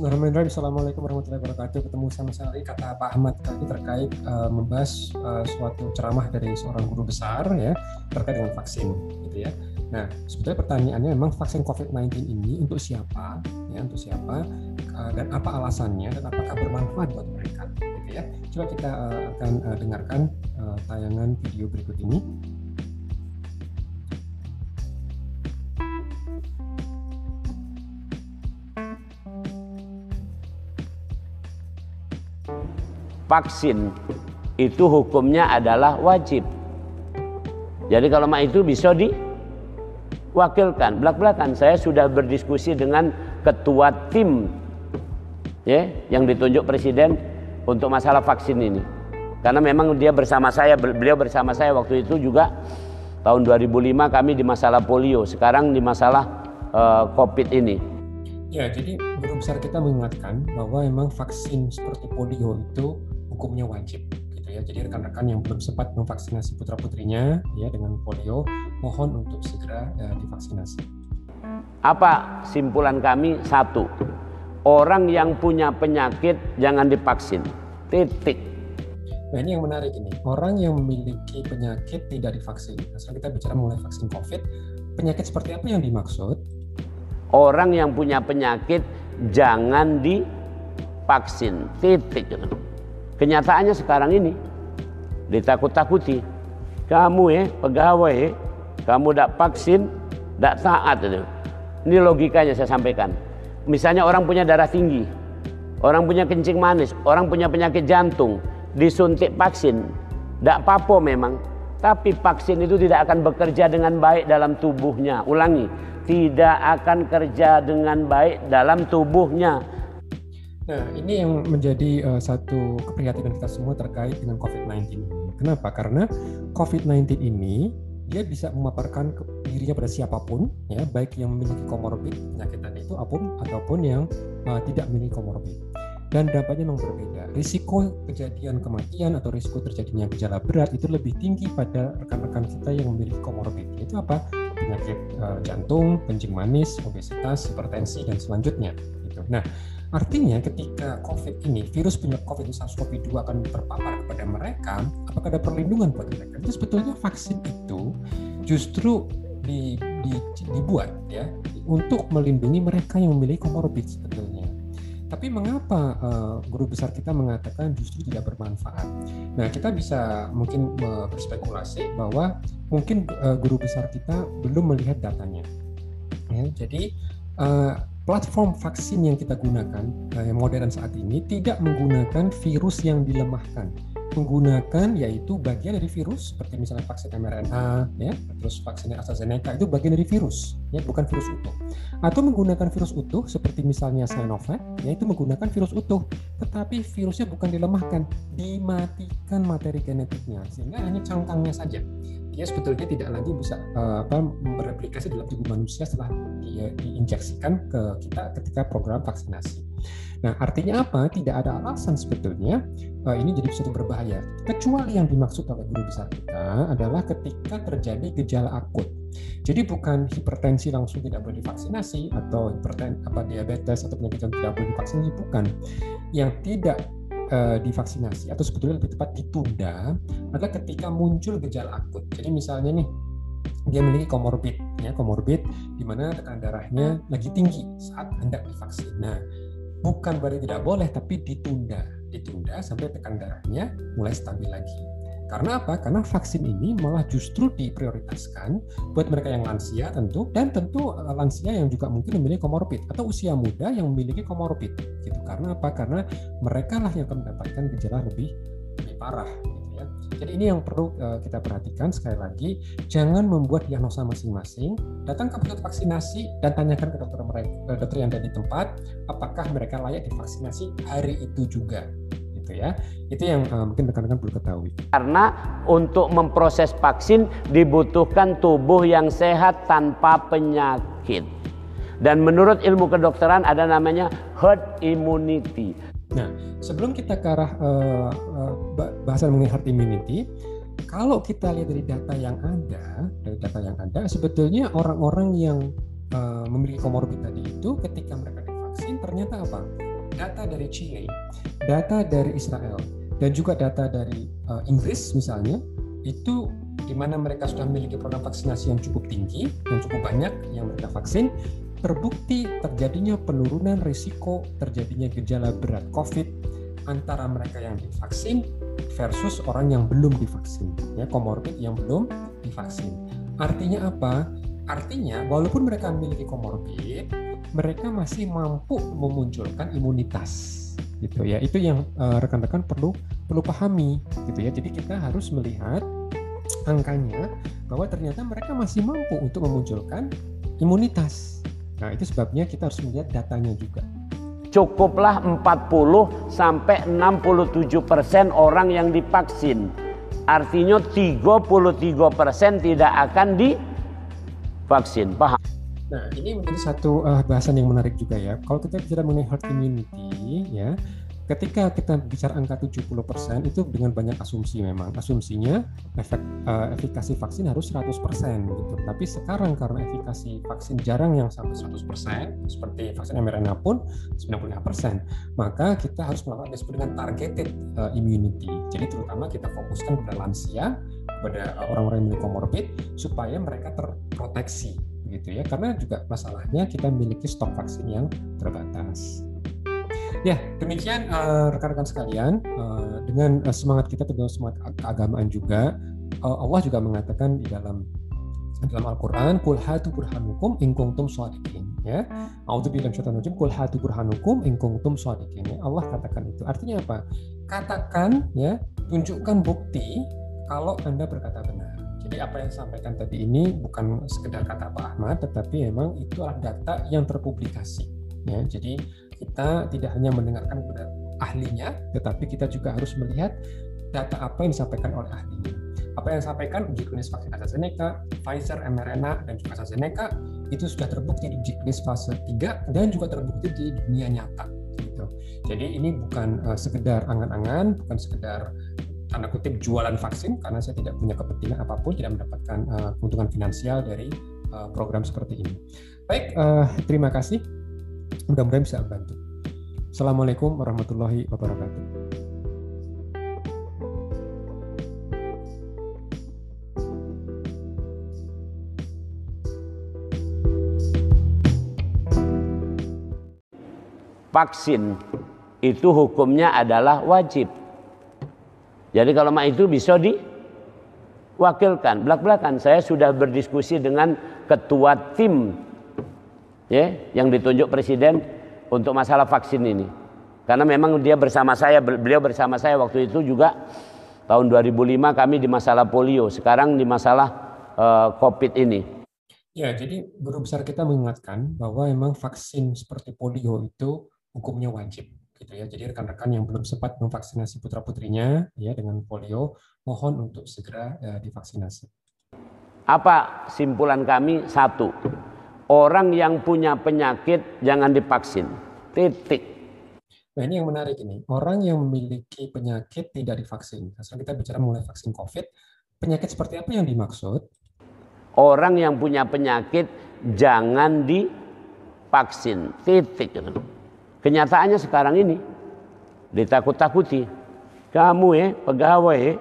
Bismillahirrahmanirrahim. Assalamualaikum warahmatullahi wabarakatuh. Ketemu sama saya lagi kata Pak Ahmad tadi terkait uh, membahas uh, suatu ceramah dari seorang guru besar ya terkait dengan vaksin gitu ya. Nah, sebetulnya pertanyaannya memang vaksin COVID-19 ini untuk siapa ya untuk siapa uh, dan apa alasannya dan apakah bermanfaat buat mereka gitu ya. Coba kita uh, akan uh, dengarkan uh, tayangan video berikut ini. Vaksin itu hukumnya adalah wajib. Jadi kalau mak itu bisa diwakilkan. Belak-belakan saya sudah berdiskusi dengan ketua tim ya yang ditunjuk presiden untuk masalah vaksin ini. Karena memang dia bersama saya, beliau bersama saya waktu itu juga tahun 2005 kami di masalah polio, sekarang di masalah uh, Covid ini. Ya, jadi guru besar kita mengingatkan bahwa memang vaksin seperti polio itu hukumnya wajib gitu ya. Jadi rekan-rekan yang belum sempat memvaksinasi putra-putrinya ya dengan polio mohon untuk segera ya, divaksinasi. Apa simpulan kami? Satu, orang yang punya penyakit jangan divaksin. Titik. Nah ini yang menarik ini, orang yang memiliki penyakit tidak divaksin. Nah, sekarang kita bicara mengenai vaksin COVID, penyakit seperti apa yang dimaksud? Orang yang punya penyakit jangan divaksin. Titik. Kenyataannya sekarang ini ditakut-takuti. Kamu ya pegawai ya, kamu tidak vaksin, tidak taat itu. Ini logikanya saya sampaikan. Misalnya orang punya darah tinggi, orang punya kencing manis, orang punya penyakit jantung, disuntik vaksin, tidak apa-apa memang. Tapi vaksin itu tidak akan bekerja dengan baik dalam tubuhnya. Ulangi, tidak akan kerja dengan baik dalam tubuhnya Nah, ini yang menjadi uh, satu keprihatinan kita semua terkait dengan COVID-19 Kenapa? Karena COVID-19 ini dia bisa memaparkan dirinya pada siapa pun, ya, baik yang memiliki komorbid penyakit tadi itu apa pun ataupun yang uh, tidak memiliki komorbid. Dan dampaknya memang berbeda. Risiko kejadian kematian atau risiko terjadinya gejala berat itu lebih tinggi pada rekan-rekan kita yang memiliki komorbid. Itu apa? Penyakit uh, jantung, kencing manis, obesitas, hipertensi dan selanjutnya. Gitu. Nah, Artinya ketika COVID ini, virus penyebab COVID SARS-CoV-2 akan terpapar kepada mereka, apakah ada perlindungan buat mereka? Itu sebetulnya vaksin itu justru di, di, dibuat ya untuk melindungi mereka yang memiliki komorbid sebetulnya. Tapi mengapa uh, guru besar kita mengatakan justru tidak bermanfaat? Nah, kita bisa mungkin uh, berspekulasi bahwa mungkin uh, guru besar kita belum melihat datanya. Ya, jadi uh, platform vaksin yang kita gunakan eh, yang modern saat ini tidak menggunakan virus yang dilemahkan menggunakan yaitu bagian dari virus seperti misalnya vaksin mRNA ya terus vaksin AstraZeneca itu bagian dari virus ya bukan virus utuh atau menggunakan virus utuh seperti misalnya Sinovac yaitu menggunakan virus utuh tetapi virusnya bukan dilemahkan dimatikan materi genetiknya sehingga hanya cangkangnya saja dia sebetulnya tidak lagi bisa uh, apa bereplikasi dalam tubuh manusia setelah dia diinjeksikan ke kita ketika program vaksinasi. Nah, artinya apa? Tidak ada alasan sebetulnya uh, ini jadi sesuatu berbahaya. Kecuali yang dimaksud oleh guru besar kita adalah ketika terjadi gejala akut. Jadi bukan hipertensi langsung tidak boleh divaksinasi atau hipertensi apa diabetes atau penyakit yang tidak boleh divaksinasi bukan. Yang tidak uh, divaksinasi atau sebetulnya lebih tepat ditunda adalah ketika muncul gejala akut. Jadi misalnya nih dia memiliki komorbid ya komorbid di mana tekanan darahnya lagi tinggi saat hendak divaksin. Nah, bukan berarti tidak boleh tapi ditunda, ditunda sampai tekanan darahnya mulai stabil lagi. Karena apa? Karena vaksin ini malah justru diprioritaskan buat mereka yang lansia tentu dan tentu eh, lansia yang juga mungkin memiliki komorbid atau usia muda yang memiliki komorbid gitu. Karena apa? Karena mereka lah yang akan mendapatkan gejala lebih lebih parah. Jadi ini yang perlu uh, kita perhatikan sekali lagi, jangan membuat diagnosa masing-masing, datang ke pusat vaksinasi dan tanyakan ke dokter mereka, dokter yang ada di tempat apakah mereka layak divaksinasi hari itu juga gitu ya. Itu yang uh, mungkin rekan-rekan perlu ketahui. Karena untuk memproses vaksin dibutuhkan tubuh yang sehat tanpa penyakit. Dan menurut ilmu kedokteran ada namanya herd immunity. Nah, sebelum kita ke arah uh, uh, bahasan mengenai herd immunity, kalau kita lihat dari data yang ada, dari data yang ada, sebetulnya orang-orang yang uh, memiliki komorbid tadi itu ketika mereka divaksin ternyata apa? data dari Chile, data dari Israel, dan juga data dari uh, Inggris misalnya, itu di mana mereka sudah memiliki program vaksinasi yang cukup tinggi dan cukup banyak yang mereka vaksin, terbukti terjadinya penurunan risiko terjadinya gejala berat COVID antara mereka yang divaksin versus orang yang belum divaksin, ya komorbid yang belum divaksin. Artinya apa? Artinya walaupun mereka memiliki komorbid, mereka masih mampu memunculkan imunitas gitu ya itu yang eh, rekan-rekan uh, perlu perlu pahami gitu ya jadi kita harus melihat angkanya bahwa ternyata mereka masih mampu untuk memunculkan imunitas nah itu sebabnya kita harus melihat datanya juga cukuplah 40 sampai 67 persen orang yang divaksin. Artinya 33 persen tidak akan divaksin. Paham? Nah, ini menjadi satu uh, bahasan yang menarik juga ya. Kalau kita bicara mengenai herd immunity, ya, ketika kita bicara angka 70% itu dengan banyak asumsi memang. Asumsinya efek uh, efikasi vaksin harus 100% gitu. Tapi sekarang karena efikasi vaksin jarang yang sampai 100%, seperti vaksin mRNA pun 95%, maka kita harus melakukan disebut dengan targeted uh, immunity. Jadi terutama kita fokuskan pada lansia, pada orang-orang yang memiliki komorbid supaya mereka terproteksi gitu ya karena juga masalahnya kita memiliki stok vaksin yang terbatas. Ya, demikian uh, rekan-rekan sekalian, uh, dengan uh, semangat kita tentu semangat keagamaan juga, uh, Allah juga mengatakan di dalam dalam Al-Qur'an, "Qul hatu burhanukum in kuntum shadiqin." Ya. A'udzubillahi minasyaitonir rajim. "Qul hatu burhanukum in kuntum shadiqin." Ya, Allah katakan itu. Artinya apa? Katakan ya, tunjukkan bukti kalau Anda berkata benar. Jadi apa yang disampaikan tadi ini bukan sekedar kata Pak Ahmad, tetapi memang itu adalah data yang terpublikasi. Ya, jadi kita tidak hanya mendengarkan kepada ahlinya, tetapi kita juga harus melihat data apa yang disampaikan oleh ahlinya. Apa yang disampaikan uji klinis vaksin AstraZeneca, Pfizer, mRNA, dan juga AstraZeneca itu sudah terbukti di uji klinis fase 3 dan juga terbukti di dunia nyata. Gitu. Jadi ini bukan uh, sekedar angan-angan, bukan sekedar tanda kutip jualan vaksin karena saya tidak punya kepentingan apa pun tidak mendapatkan uh, keuntungan finansial dari uh, program seperti ini. Baik, terima kasih. Mudah-mudahan bisa membantu. Assalamualaikum warahmatullahi wabarakatuh. Vaksin itu hukumnya adalah wajib jadi kalau mak itu bisa diwakilkan. Belak-belakan saya sudah berdiskusi dengan ketua tim ya yang ditunjuk presiden untuk masalah vaksin ini. Karena memang dia bersama saya, beliau bersama saya waktu itu juga tahun 2005 kami di masalah polio, sekarang di masalah uh, COVID ini. Ya, jadi guru besar kita mengingatkan bahwa memang vaksin seperti polio itu hukumnya wajib gitu ya. Jadi rekan-rekan yang belum sempat memvaksinasi putra-putrinya ya dengan polio, mohon untuk segera ya, divaksinasi. Apa simpulan kami? Satu, orang yang punya penyakit jangan divaksin. Titik. Nah ini yang menarik ini. Orang yang memiliki penyakit tidak divaksin. Sekarang kita bicara mulai vaksin COVID. Penyakit seperti apa yang dimaksud? Orang yang punya penyakit jangan divaksin. Titik. Kenyataannya sekarang ini ditakut-takuti. Kamu ya pegawai,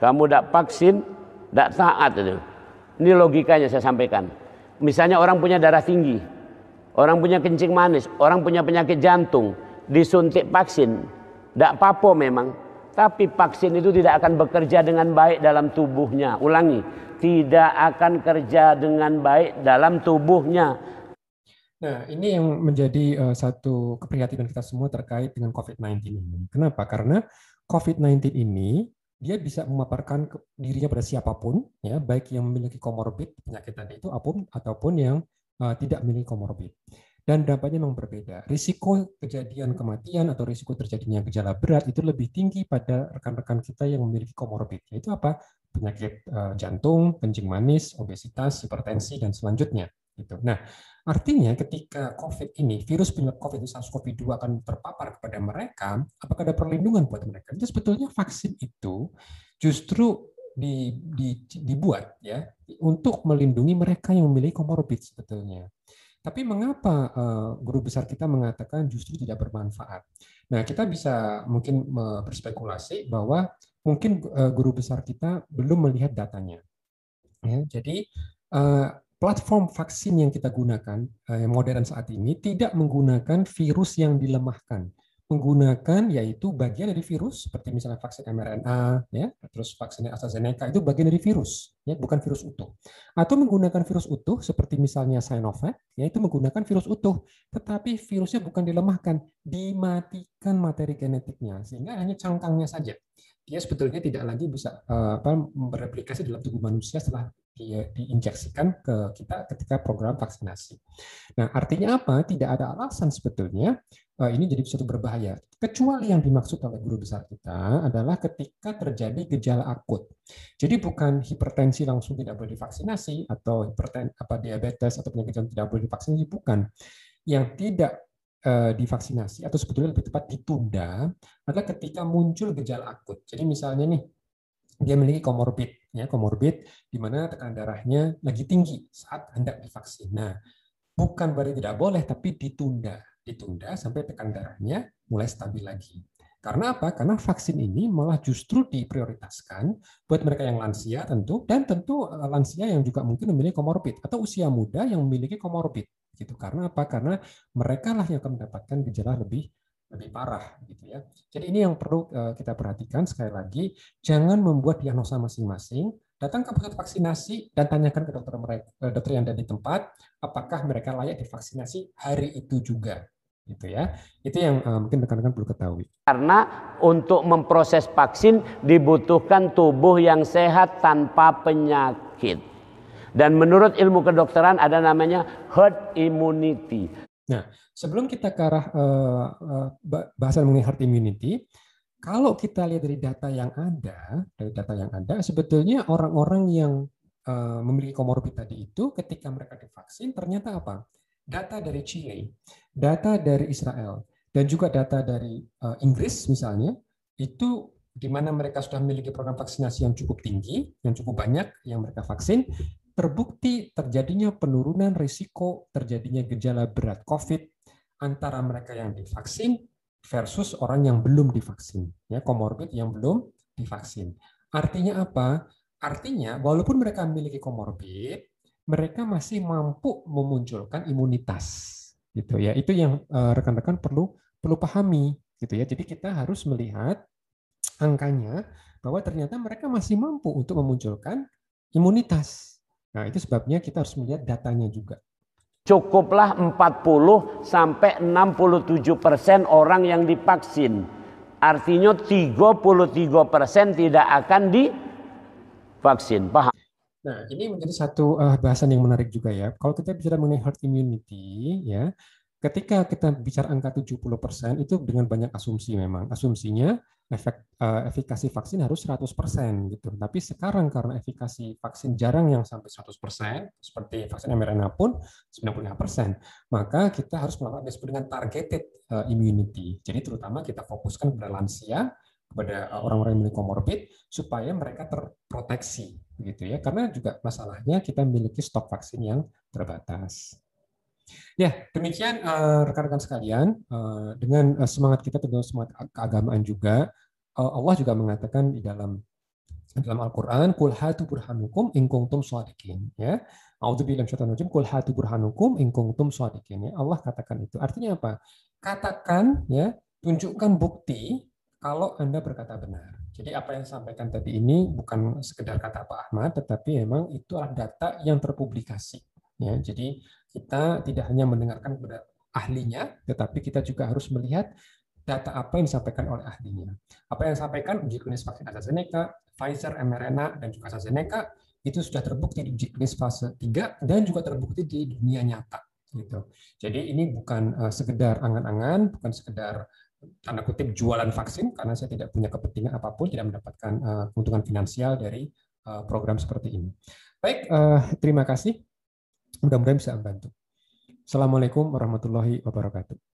kamu tidak vaksin, tidak taat itu. Ini logikanya saya sampaikan. Misalnya orang punya darah tinggi, orang punya kencing manis, orang punya penyakit jantung, disuntik vaksin, tidak apa-apa memang. Tapi vaksin itu tidak akan bekerja dengan baik dalam tubuhnya. Ulangi, tidak akan kerja dengan baik dalam tubuhnya Nah, ini yang menjadi uh, satu keprihatinan kita semua terkait dengan COVID-19 ini. Kenapa? Karena COVID-19 ini dia bisa memaparkan dirinya pada siapa pun, ya, baik yang memiliki komorbid penyakit tadi itu apa pun ataupun yang uh, tidak memiliki komorbid. Dan dampaknya memang berbeda. Risiko kejadian kematian atau risiko terjadinya gejala berat itu lebih tinggi pada rekan-rekan kita yang memiliki komorbid. Yaitu apa? Penyakit uh, jantung, kencing manis, obesitas, hipertensi, dan selanjutnya. Gitu. Nah, artinya ketika COVID ini, virus penyebab COVID SARS-CoV-2 akan terpapar kepada mereka, apakah ada perlindungan buat mereka? Itu sebetulnya vaksin itu justru di, di, dibuat ya untuk melindungi mereka yang memiliki komorbid sebetulnya. Tapi mengapa uh, guru besar kita mengatakan justru tidak bermanfaat? Nah, kita bisa mungkin berspekulasi bahwa mungkin uh, guru besar kita belum melihat datanya. Ya, jadi platform vaksin yang kita gunakan yang modern saat ini tidak menggunakan virus yang dilemahkan. Menggunakan yaitu bagian dari virus seperti misalnya vaksin mRNA ya terus vaksin AstraZeneca itu bagian dari virus ya bukan virus utuh. Atau menggunakan virus utuh seperti misalnya Sinovac yaitu menggunakan virus utuh tetapi virusnya bukan dilemahkan dimatikan materi genetiknya sehingga hanya cangkangnya saja. Dia sebetulnya tidak lagi bisa uh, apa bereplikasi dalam tubuh manusia setelah dia diinjeksikan ke kita ketika program vaksinasi. Nah, artinya apa? Tidak ada alasan sebetulnya Eh, ini jadi suatu berbahaya. Kecuali yang dimaksud oleh guru besar kita adalah ketika terjadi gejala akut. Jadi bukan hipertensi langsung tidak boleh divaksinasi atau hiperten apa diabetes atau penyakit yang tidak boleh divaksinasi bukan. Yang tidak uh, divaksinasi atau sebetulnya lebih tepat ditunda adalah ketika muncul gejala akut. Jadi misalnya nih dia memiliki komorbid ya komorbid di mana tekanan darahnya lagi tinggi saat hendak divaksin. Nah, bukan berarti tidak boleh tapi ditunda ditunda sampai tekan darahnya mulai stabil lagi. Karena apa? Karena vaksin ini malah justru diprioritaskan buat mereka yang lansia tentu dan tentu eh, lansia yang juga mungkin memiliki komorbid atau usia muda yang memiliki komorbid gitu. Karena apa? Karena mereka lah yang akan mendapatkan gejala lebih lebih parah gitu ya. Jadi ini yang perlu eh, kita perhatikan sekali lagi, jangan membuat diagnosa masing-masing, datang ke pusat vaksinasi dan tanyakan ke dokter mereka, eh, dokter yang ada di tempat, apakah mereka layak divaksinasi hari itu juga, gitu ya. Itu yang uh, mungkin rekan-rekan perlu ketahui. Karena untuk memproses vaksin dibutuhkan tubuh yang sehat tanpa penyakit. Dan menurut ilmu kedokteran ada namanya herd immunity. Nah, sebelum kita ke arah uh, uh, bahasan mengenai herd immunity, kalau kita lihat dari data yang ada, dari data yang ada, sebetulnya orang-orang yang uh, memiliki komorbid tadi itu ketika mereka divaksin ternyata apa? Data dari Chile, data dari Israel, dan juga data dari Inggris misalnya, itu di mana mereka sudah memiliki program vaksinasi yang cukup tinggi, yang cukup banyak yang mereka vaksin, terbukti terjadinya penurunan risiko terjadinya gejala berat COVID antara mereka yang divaksin versus orang yang belum divaksin, ya komorbid yang belum divaksin. Artinya apa? Artinya walaupun mereka memiliki komorbid, mereka masih mampu memunculkan imunitas, gitu ya. Itu yang eh, rekan-rekan perlu perlu pahami, gitu ya. Jadi kita harus melihat angkanya bahwa ternyata mereka masih mampu untuk memunculkan imunitas. Nah, itu sebabnya kita harus melihat datanya juga. Cukuplah 40 sampai 67 persen orang yang divaksin. Artinya 33 persen tidak akan divaksin. Paham? Nah, ini menjadi satu uh, bahasan yang menarik juga ya. Kalau kita bicara mengenai herd immunity, ya, ketika kita bicara angka 70% itu dengan banyak asumsi memang. Asumsinya efek uh, efikasi vaksin harus 100% gitu. Tapi sekarang karena efikasi vaksin jarang yang sampai 100%, seperti vaksin mRNA pun 95%, maka kita harus melakukan disebut dengan targeted uh, immunity. Jadi terutama kita fokuskan pada lansia, kepada eh, orang-orang yang memiliki komorbid supaya mereka terproteksi gitu ya. Karena juga masalahnya kita memiliki stok vaksin yang terbatas. Ya, demikian rekan-rekan sekalian dengan semangat kita tentu semangat keagamaan juga Eh, Allah juga mengatakan di dalam dalam Al-Qur'an kul hatu burhanukum in kuntum shadiqin ya. A'udzubillahi minasyaitonir rajim kul hatu burhanukum in kuntum shadiqin ya. Allah katakan itu. Artinya apa? Katakan ya, tunjukkan bukti kalau Anda berkata benar. Jadi apa yang sampaikan tadi ini bukan sekedar kata Pak Ahmad, tetapi memang itu adalah data yang terpublikasi. Ya, jadi kita tidak hanya mendengarkan kepada ahlinya, tetapi kita juga harus melihat data apa yang disampaikan oleh ahlinya. Apa yang disampaikan uji klinis vaksin AstraZeneca, Pfizer, mRNA, dan juga AstraZeneca itu sudah terbukti di uji klinis fase 3 dan juga terbukti di dunia nyata. Gitu. Jadi ini bukan uh, sekedar angan-angan, bukan sekedar tanda kutip jualan vaksin karena saya tidak punya kepentingan apa pun, tidak mendapatkan uh, keuntungan finansial dari uh, program seperti ini. Baik, terima kasih. Mudah-mudahan bisa membantu. Assalamualaikum warahmatullahi wabarakatuh.